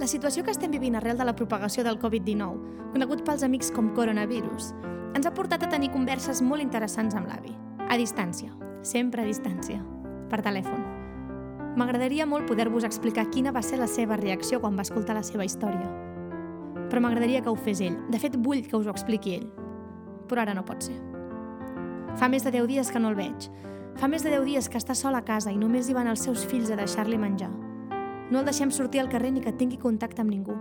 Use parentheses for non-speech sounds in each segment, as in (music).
La situació que estem vivint arrel de la propagació del Covid-19, conegut pels amics com coronavirus, ens ha portat a tenir converses molt interessants amb l'avi. A distància, sempre a distància, per telèfon. M'agradaria molt poder-vos explicar quina va ser la seva reacció quan va escoltar la seva història. Però m'agradaria que ho fes ell. De fet, vull que us ho expliqui ell. Però ara no pot ser. Fa més de 10 dies que no el veig. Fa més de 10 dies que està sol a casa i només hi van els seus fills a deixar-li menjar. No el deixem sortir al carrer ni que tingui contacte amb ningú.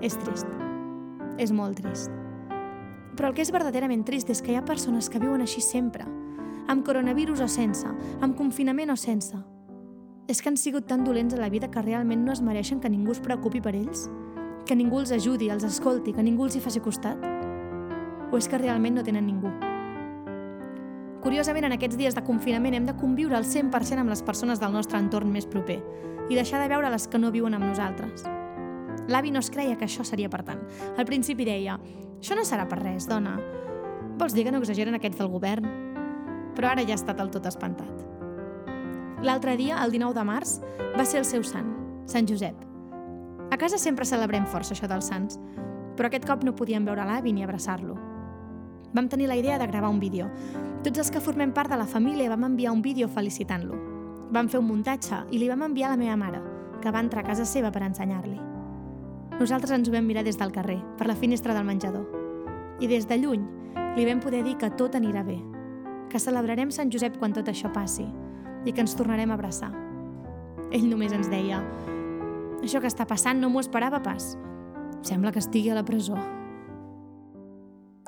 És trist. És molt trist. Però el que és verdaderament trist és que hi ha persones que viuen així sempre, amb coronavirus o sense, amb confinament o sense. És que han sigut tan dolents a la vida que realment no es mereixen que ningú es preocupi per ells? Que ningú els ajudi, els escolti, que ningú els hi faci costat? O és que realment no tenen ningú? Curiosament, en aquests dies de confinament hem de conviure al 100% amb les persones del nostre entorn més proper i deixar de veure les que no viuen amb nosaltres. L'avi no es creia que això seria per tant. Al principi deia, això no serà per res, dona. Vols dir que no exageren aquests del govern? Però ara ja ha estat el tot espantat. L'altre dia, el 19 de març, va ser el seu sant, Sant Josep. A casa sempre celebrem força això dels sants, però aquest cop no podíem veure l'avi ni abraçar-lo. Vam tenir la idea de gravar un vídeo. Tots els que formem part de la família vam enviar un vídeo felicitant-lo. Vam fer un muntatge i li vam enviar a la meva mare, que va entrar a casa seva per ensenyar-li. Nosaltres ens ho vam mirar des del carrer, per la finestra del menjador. I des de lluny li vam poder dir que tot anirà bé, que celebrarem Sant Josep quan tot això passi i que ens tornarem a abraçar. Ell només ens deia «Això que està passant no m'ho esperava pas. Sembla que estigui a la presó».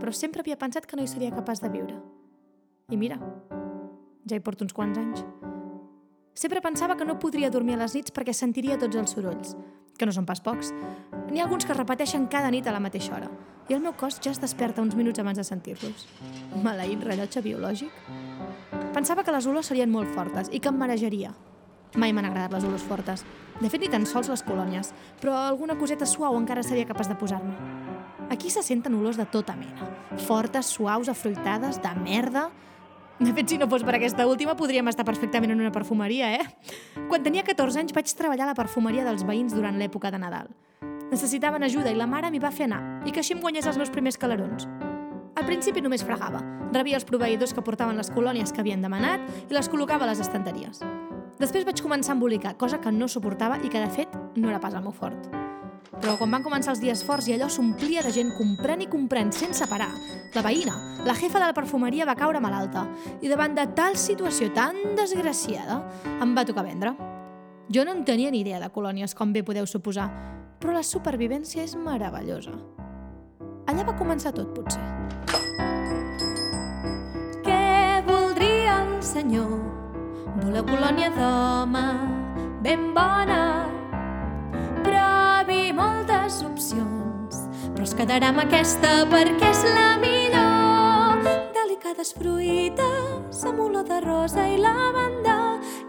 Però sempre havia pensat que no hi seria capaç de viure. I mira, ja hi porto uns quants anys. Sempre pensava que no podria dormir a les nits perquè sentiria tots els sorolls, que no són pas pocs. N'hi ha alguns que es repeteixen cada nit a la mateixa hora, i el meu cos ja es desperta uns minuts abans de sentir-los. Maleït rellotge biològic. Pensava que les olors serien molt fortes i que em marejaria. Mai m'han agradat les olors fortes. De fet, ni tan sols les colònies, però alguna coseta suau encara seria capaç de posar-me. Aquí se senten olors de tota mena. Fortes, suaus, afruitades, de merda... De fet, si no fos per aquesta última, podríem estar perfectament en una perfumeria, eh? Quan tenia 14 anys vaig treballar a la perfumeria dels veïns durant l'època de Nadal. Necessitaven ajuda i la mare m'hi va fer anar, i que així em guanyés els meus primers calarons. Al principi només fregava. Rebia els proveïdors que portaven les colònies que havien demanat i les col·locava a les estanteries. Després vaig començar a embolicar, cosa que no suportava i que, de fet, no era pas el meu fort. Però quan van començar els dies forts i allò s'omplia de gent comprant i comprant sense parar, la veïna, la jefa de la perfumeria va caure malalta i davant de tal situació tan desgraciada em va tocar vendre. Jo no en tenia ni idea de colònies, com bé podeu suposar, però la supervivència és meravellosa. Allà va començar tot, potser. Què voldria senyor? Voleu colònia d'home ben bona, moltes opcions, però es quedarà amb aquesta perquè és la millor. Delicades fruites amb olor de rosa i lavanda,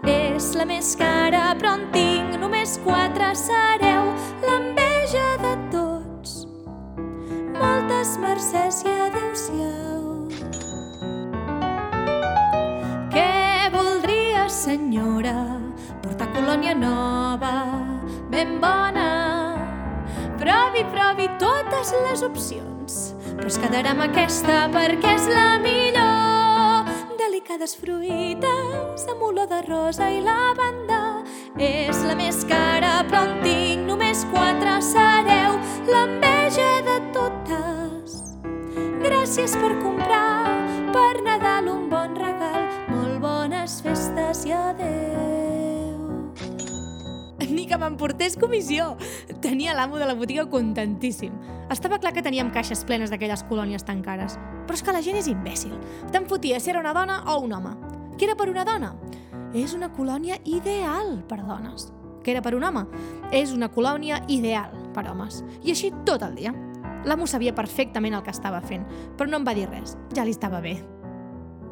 és la més cara, però en tinc només quatre, sereu l'enveja de tots. Moltes mercès i adeu-siau. Què voldria, senyora? Portar colònia nova, ben bona. Provi, provi totes les opcions, però es quedarà amb aquesta perquè és la millor. Delicades fruites amb olor de rosa i lavanda. És la més cara, però en tinc només quatre. Sereu l'enveja de totes. Gràcies per comprar, per Nadal un bon regal. Molt bones festes i adeu. Que m'emportés comissió. Tenia l'amo de la botiga contentíssim. Estava clar que teníem caixes plenes d'aquelles colònies tan cares. Però és que la gent és imbècil. Te'n fotia si era una dona o un home. Que era per una dona? És una colònia ideal per dones. que era per un home. És una colònia ideal per homes. I així tot el dia. L'amo sabia perfectament el que estava fent, però no em va dir res. Ja li estava bé.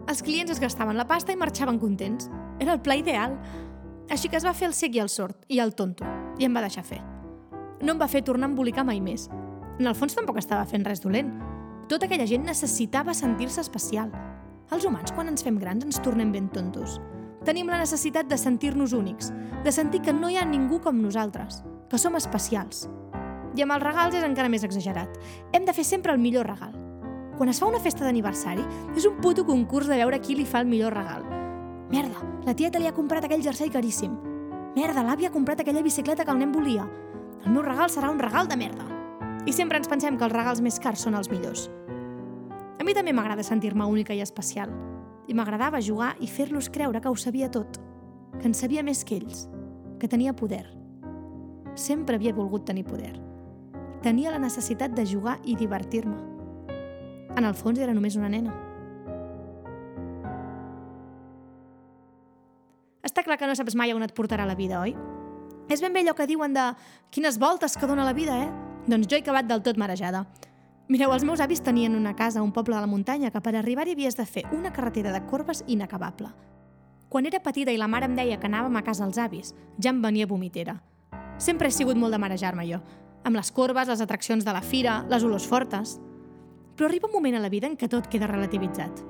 Els clients es gastaven la pasta i marxaven contents. Era el pla ideal. Així que es va fer el cec i el sord, i el tonto, i em va deixar fer. No em va fer tornar a embolicar mai més. En el fons tampoc estava fent res dolent. Tota aquella gent necessitava sentir-se especial. Els humans, quan ens fem grans, ens tornem ben tontos. Tenim la necessitat de sentir-nos únics, de sentir que no hi ha ningú com nosaltres, que som especials. I amb els regals és encara més exagerat. Hem de fer sempre el millor regal. Quan es fa una festa d'aniversari, és un puto concurs de veure qui li fa el millor regal. Merda, la tieta li ha comprat aquell jersei caríssim. Merda, l'àvia ha comprat aquella bicicleta que el nen volia. El meu regal serà un regal de merda. I sempre ens pensem que els regals més cars són els millors. A mi també m'agrada sentir-me única i especial. I m'agradava jugar i fer-los creure que ho sabia tot. Que en sabia més que ells. Que tenia poder. Sempre havia volgut tenir poder tenia la necessitat de jugar i divertir-me. En el fons era només una nena. Està clar que no saps mai on et portarà la vida, oi? És ben bé allò que diuen de quines voltes que dona la vida, eh? Doncs jo he acabat del tot marejada. Mireu, els meus avis tenien una casa a un poble de la muntanya que per arribar-hi havies de fer una carretera de corbes inacabable. Quan era petita i la mare em deia que anàvem a casa als avis, ja em venia vomitera. Sempre he sigut molt de marejar-me jo amb les corbes, les atraccions de la fira, les olors fortes. Però arriba un moment a la vida en què tot queda relativitzat.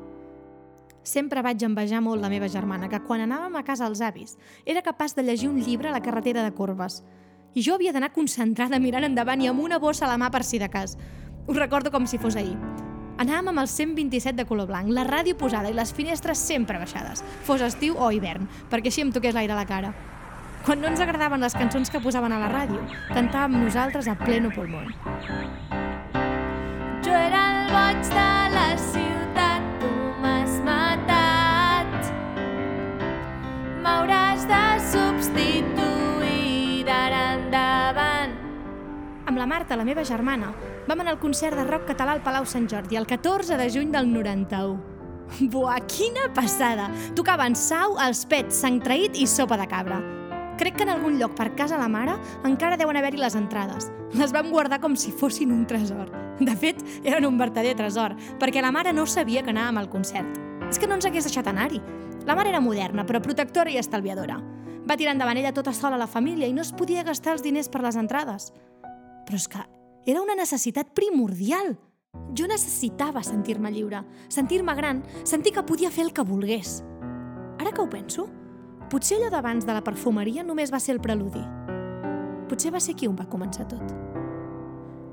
Sempre vaig envejar molt la meva germana, que quan anàvem a casa als avis era capaç de llegir un llibre a la carretera de corbes. I jo havia d'anar concentrada mirant endavant i amb una bossa a la mà per si de cas. Ho recordo com si fos ahir. Anàvem amb el 127 de color blanc, la ràdio posada i les finestres sempre baixades, fos estiu o hivern, perquè així em toqués l'aire a la cara. Quan no ens agradaven les cançons que posaven a la ràdio, cantàvem nosaltres a pleno pulmó. Jo era el boig de la Marta, la meva germana, vam anar al concert de rock català al Palau Sant Jordi el 14 de juny del 91. Buah, quina passada! Tocaven sau, els pets, sang traït i sopa de cabra. Crec que en algun lloc per casa la mare encara deuen haver-hi les entrades. Les vam guardar com si fossin un tresor. De fet, eren un verdader tresor, perquè la mare no sabia que anàvem al concert. És que no ens hagués deixat anar-hi. La mare era moderna, però protectora i estalviadora. Va tirar endavant ella tota sola la família i no es podia gastar els diners per les entrades. Però és que era una necessitat primordial. Jo necessitava sentir-me lliure, sentir-me gran, sentir que podia fer el que volgués. Ara que ho penso, Potser allò d'abans de la perfumeria només va ser el preludi. Potser va ser qui on va començar tot.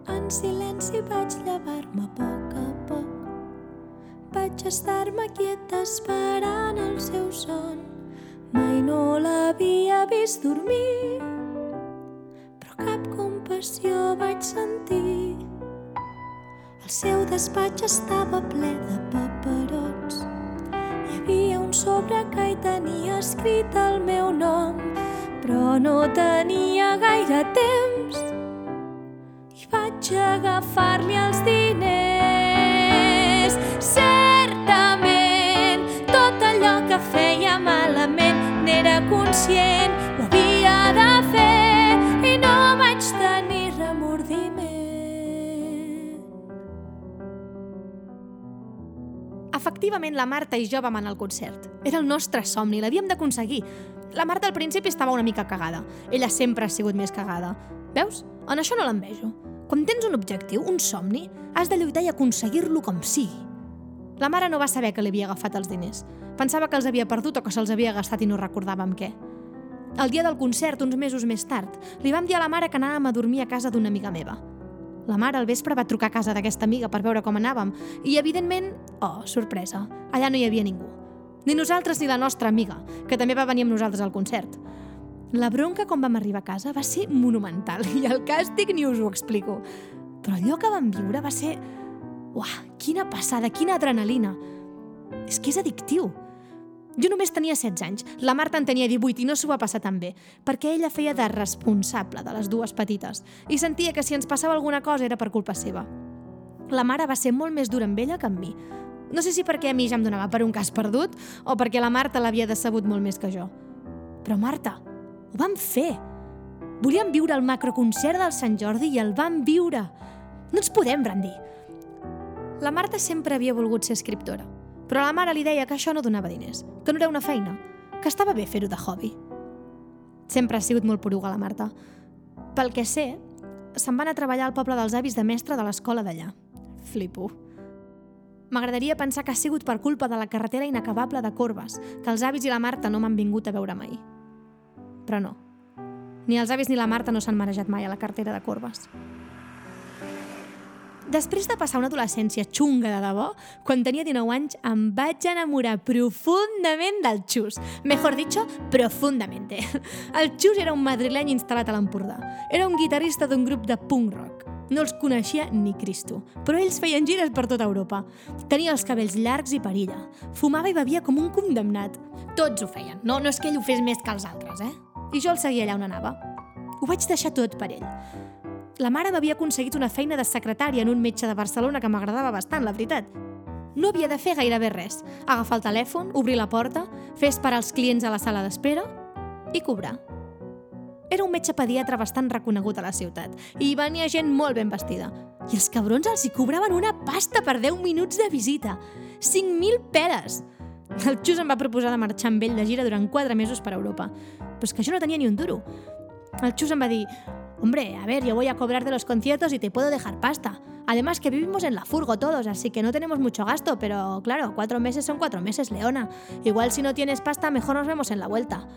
En silenci vaig llevar-me a poc a poc. Vaig estar-me quieta esperant el seu son. Mai no l'havia vist dormir, compassió vaig sentir. El seu despatx estava ple de paperots havia un sobre que hi tenia escrit el meu nom, però no tenia gaire temps i vaig agafar-li els diners. Certament, tot allò que feia malament n'era conscient, Efectivament, la Marta i jo vam anar al concert. Era el nostre somni, l'havíem d'aconseguir. La Marta al principi estava una mica cagada. Ella sempre ha sigut més cagada. Veus? En això no l'envejo. Quan tens un objectiu, un somni, has de lluitar i aconseguir-lo com sigui. La mare no va saber que li havia agafat els diners. Pensava que els havia perdut o que se'ls havia gastat i no recordàvem què. El dia del concert, uns mesos més tard, li vam dir a la mare que anàvem a dormir a casa d'una amiga meva. La mare al vespre va trucar a casa d'aquesta amiga per veure com anàvem i, evidentment, oh, sorpresa, allà no hi havia ningú. Ni nosaltres ni la nostra amiga, que també va venir amb nosaltres al concert. La bronca quan vam arribar a casa va ser monumental i el càstig ni us ho explico. Però allò que vam viure va ser... Uah, quina passada, quina adrenalina! És que és addictiu. Jo només tenia 16 anys, la Marta en tenia 18 i no s'ho va passar tan bé, perquè ella feia de responsable de les dues petites i sentia que si ens passava alguna cosa era per culpa seva. La mare va ser molt més dura amb ella que amb mi. No sé si perquè a mi ja em donava per un cas perdut o perquè la Marta l'havia decebut molt més que jo. Però Marta, ho vam fer. Volíem viure el macroconcert del Sant Jordi i el vam viure. No ens podem rendir. La Marta sempre havia volgut ser escriptora, però la mare li deia que això no donava diners, que no era una feina, que estava bé fer-ho de hobby. Sempre ha sigut molt poruga la Marta. Pel que sé, se'n van a treballar al poble dels avis de mestre de l'escola d'allà. Flipo. M'agradaria pensar que ha sigut per culpa de la carretera inacabable de Corbes, que els avis i la Marta no m'han vingut a veure mai. Però no. Ni els avis ni la Marta no s'han marejat mai a la carretera de Corbes. Després de passar una adolescència xunga de debò, quan tenia 19 anys em vaig enamorar profundament del Xus. Mejor dicho, profundamente. (laughs) El Xus era un madrileny instal·lat a l'Empordà. Era un guitarrista d'un grup de punk rock. No els coneixia ni Cristo, però ells feien gires per tota Europa. Tenia els cabells llargs i perilla. Fumava i bevia com un condemnat. Tots ho feien. No, no és que ell ho fes més que els altres, eh? I jo el seguia allà on anava. Ho vaig deixar tot per ell. La mare m'havia aconseguit una feina de secretària en un metge de Barcelona que m'agradava bastant, la veritat. No havia de fer gairebé res. Agafar el telèfon, obrir la porta, fer esperar els clients a la sala d'espera i cobrar. Era un metge pediatre bastant reconegut a la ciutat i hi venia gent molt ben vestida. I els cabrons els hi cobraven una pasta per 10 minuts de visita. 5.000 peles! El Xus em va proposar de marxar amb ell de gira durant 4 mesos per Europa. Però és que jo no tenia ni un duro. El Xus em va dir Hombre, a ver, yo voy a cobrar de los conciertos y te puedo dejar pasta. Además que vivimos en la furgo todos, así que no tenemos mucho gasto, pero claro, cuatro meses son cuatro meses, Leona. Igual si no tienes pasta, mejor nos vemos en la vuelta.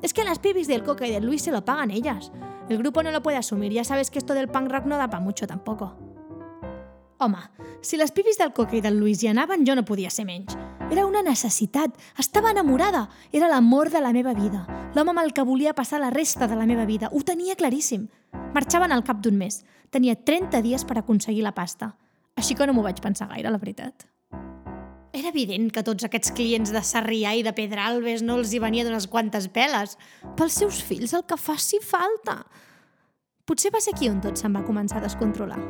Es que las pibis del Coca y del Luis se lo pagan ellas. El grupo no lo puede asumir, ya sabes que esto del punk rock no da para mucho tampoco. Home, si les pibis del Coca i del Luis hi anaven, jo no podia ser. Era una necessitat. Estava enamorada. Era l'amor de la meva vida. L'home amb el que volia passar la resta de la meva vida. Ho tenia claríssim. Marxaven al cap d'un mes. Tenia 30 dies per aconseguir la pasta. Així que no m'ho vaig pensar gaire, la veritat. Era evident que tots aquests clients de Sarrià i de Pedralbes no els hi venia d'unes quantes peles. Pels seus fills el que faci falta. Potser va ser aquí on tot se'n va començar a descontrolar.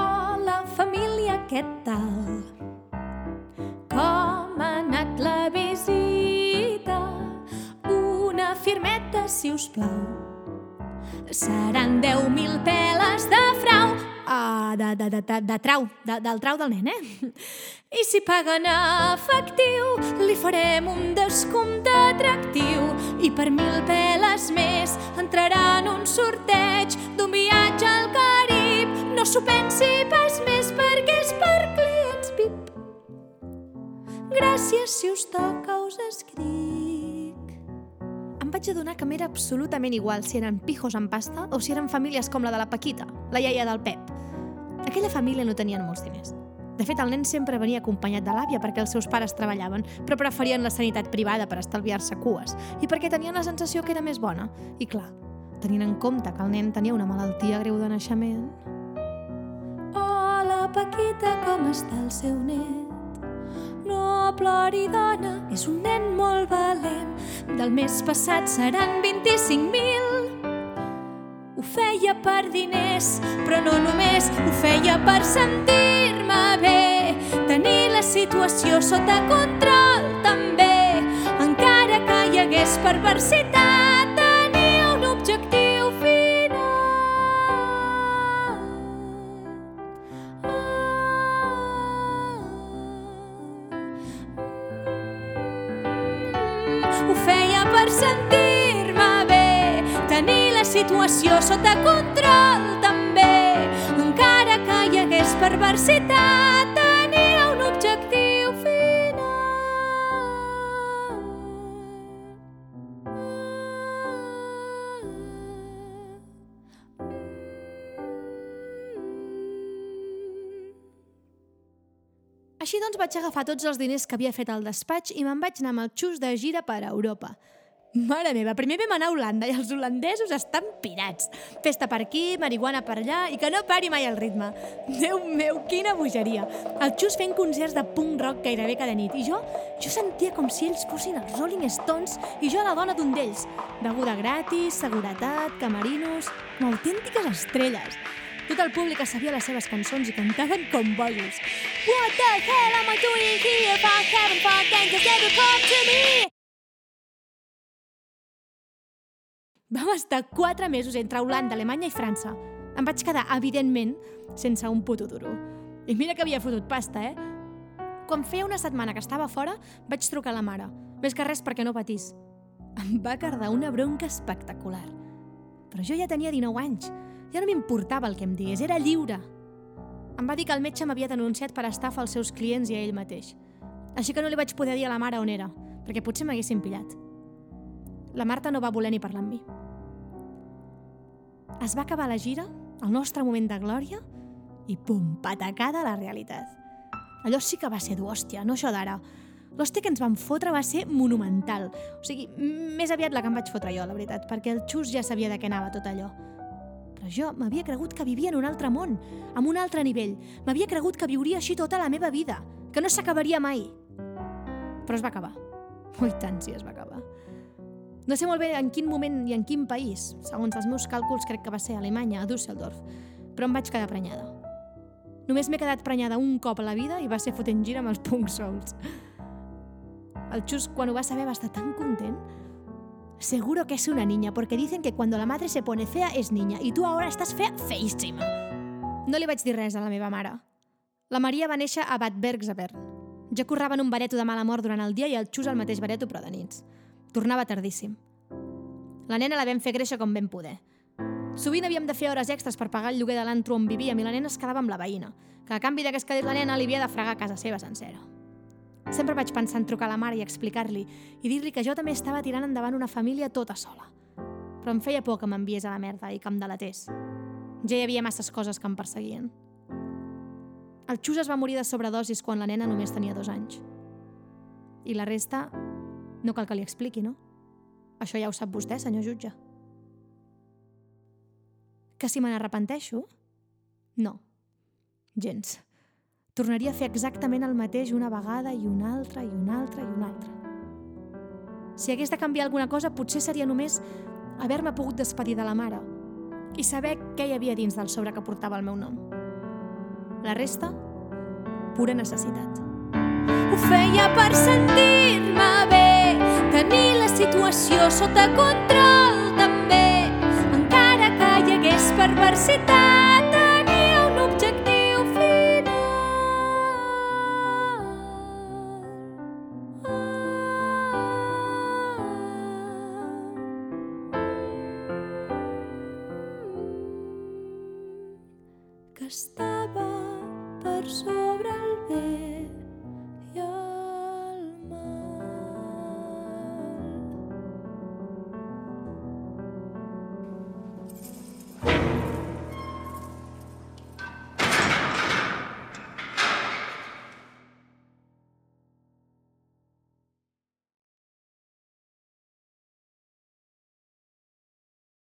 Hola, família, què tal? Com ha anat la visita? Una firmeta, si us plau. Seran 10.000 peles de frau. Ah, de, de, de, de, de trau, de, del trau del nen, eh? I si paguen efectiu, li farem un descompte atractiu. I per mil peles més entrarà en un sorteig d'un viatge al Carib. No s'ho pensi pas més perquè és per. Gràcies si us toca us escric. Em vaig adonar que m'era absolutament igual si eren pijos amb pasta o si eren famílies com la de la Paquita, la iaia del Pep. Aquella família no tenien molts diners. De fet, el nen sempre venia acompanyat de l'àvia perquè els seus pares treballaven, però preferien la sanitat privada per estalviar-se cues i perquè tenien la sensació que era més bona. I clar, tenint en compte que el nen tenia una malaltia greu de naixement... Hola, Paquita, com està el seu net? No plori, dona, és un nen molt valent. Del mes passat seran 25.000. Ho feia per diners, però no només, ho feia per sentir-me bé. Tenir la situació sota control hagués perversitat, tenia un objectiu final. Així doncs vaig agafar tots els diners que havia fet al despatx i me'n vaig anar amb el xus de gira per Europa. Mare meva, primer vam anar a Holanda i els holandesos estan pirats. Festa per aquí, marihuana per allà i que no pari mai el ritme. Déu meu, quina bogeria. El xus fent concerts de punk rock gairebé cada nit i jo, jo sentia com si ells fossin els Rolling Stones i jo la dona d'un d'ells. Beguda gratis, seguretat, camerinos, autèntiques estrelles. Tot el públic sabia les seves cançons i cantaven com bojos. What the hell am I doing here if I haven't fucking just never come to me? Vam estar quatre mesos entre Holanda, Alemanya i França. Em vaig quedar, evidentment, sense un puto duro. I mira que havia fotut pasta, eh? Quan feia una setmana que estava fora, vaig trucar a la mare. Més que res perquè no patís. Em va cardar una bronca espectacular. Però jo ja tenia 19 anys. Ja no m'importava el que em digués, era lliure. Em va dir que el metge m'havia denunciat per estafa als seus clients i a ell mateix. Així que no li vaig poder dir a la mare on era, perquè potser m'haguessin pillat. La Marta no va voler ni parlar amb mi. Es va acabar la gira, el nostre moment de glòria, i pum, patacada a la realitat. Allò sí que va ser d'hòstia, no això d'ara. L'hòstia que ens van fotre va ser monumental. O sigui, més aviat la que em vaig fotre jo, la veritat, perquè el xus ja sabia de què anava tot allò. Però jo m'havia cregut que vivia en un altre món, amb un altre nivell. M'havia cregut que viuria així tota la meva vida, que no s'acabaria mai. Però es va acabar. Ui, tant si es va acabar. No sé molt bé en quin moment i en quin país. Segons els meus càlculs crec que va ser a Alemanya, a Düsseldorf. Però em vaig quedar prenyada. Només m'he quedat prenyada un cop a la vida i va ser fotent gira amb els punk sols. El Xus, quan ho va saber, va estar tan content. Seguro que es una niña, porque dicen que cuando la madre se pone fea es niña, y tú ahora estás fea feíssima. No li vaig dir res a la meva mare. La Maria va néixer a Bad Bergzabern. Jo currava en un bareto de mala mort durant el dia i el Xus al mateix bareto, però de nits. Tornava tardíssim. La nena la vam fer créixer com vam poder. Sovint havíem de fer hores extres per pagar el lloguer de l'antro on vivíem i la nena es quedava amb la veïna, que a canvi de que es quedés la nena li havia de fregar casa seva sencera. Sempre vaig pensar en trucar a la mare i explicar-li i dir-li que jo també estava tirant endavant una família tota sola. Però em feia por que m'enviés a la merda i que em delatés. Ja hi havia masses coses que em perseguien. El Xus es va morir de sobredosis quan la nena només tenia dos anys. I la resta no cal que li expliqui, no? Això ja ho sap vostè, senyor jutge. Que si me n'arrepenteixo? No. Gens. Tornaria a fer exactament el mateix una vegada i una altra i una altra i una altra. Si hagués de canviar alguna cosa, potser seria només haver-me pogut despedir de la mare i saber què hi havia dins del sobre que portava el meu nom. La resta, pura necessitat. Ho feia per sentir-me bé, tenir la situació sota control també. Encara que hi hagués perversitat, tenia un objectiu final. Que estava per sobre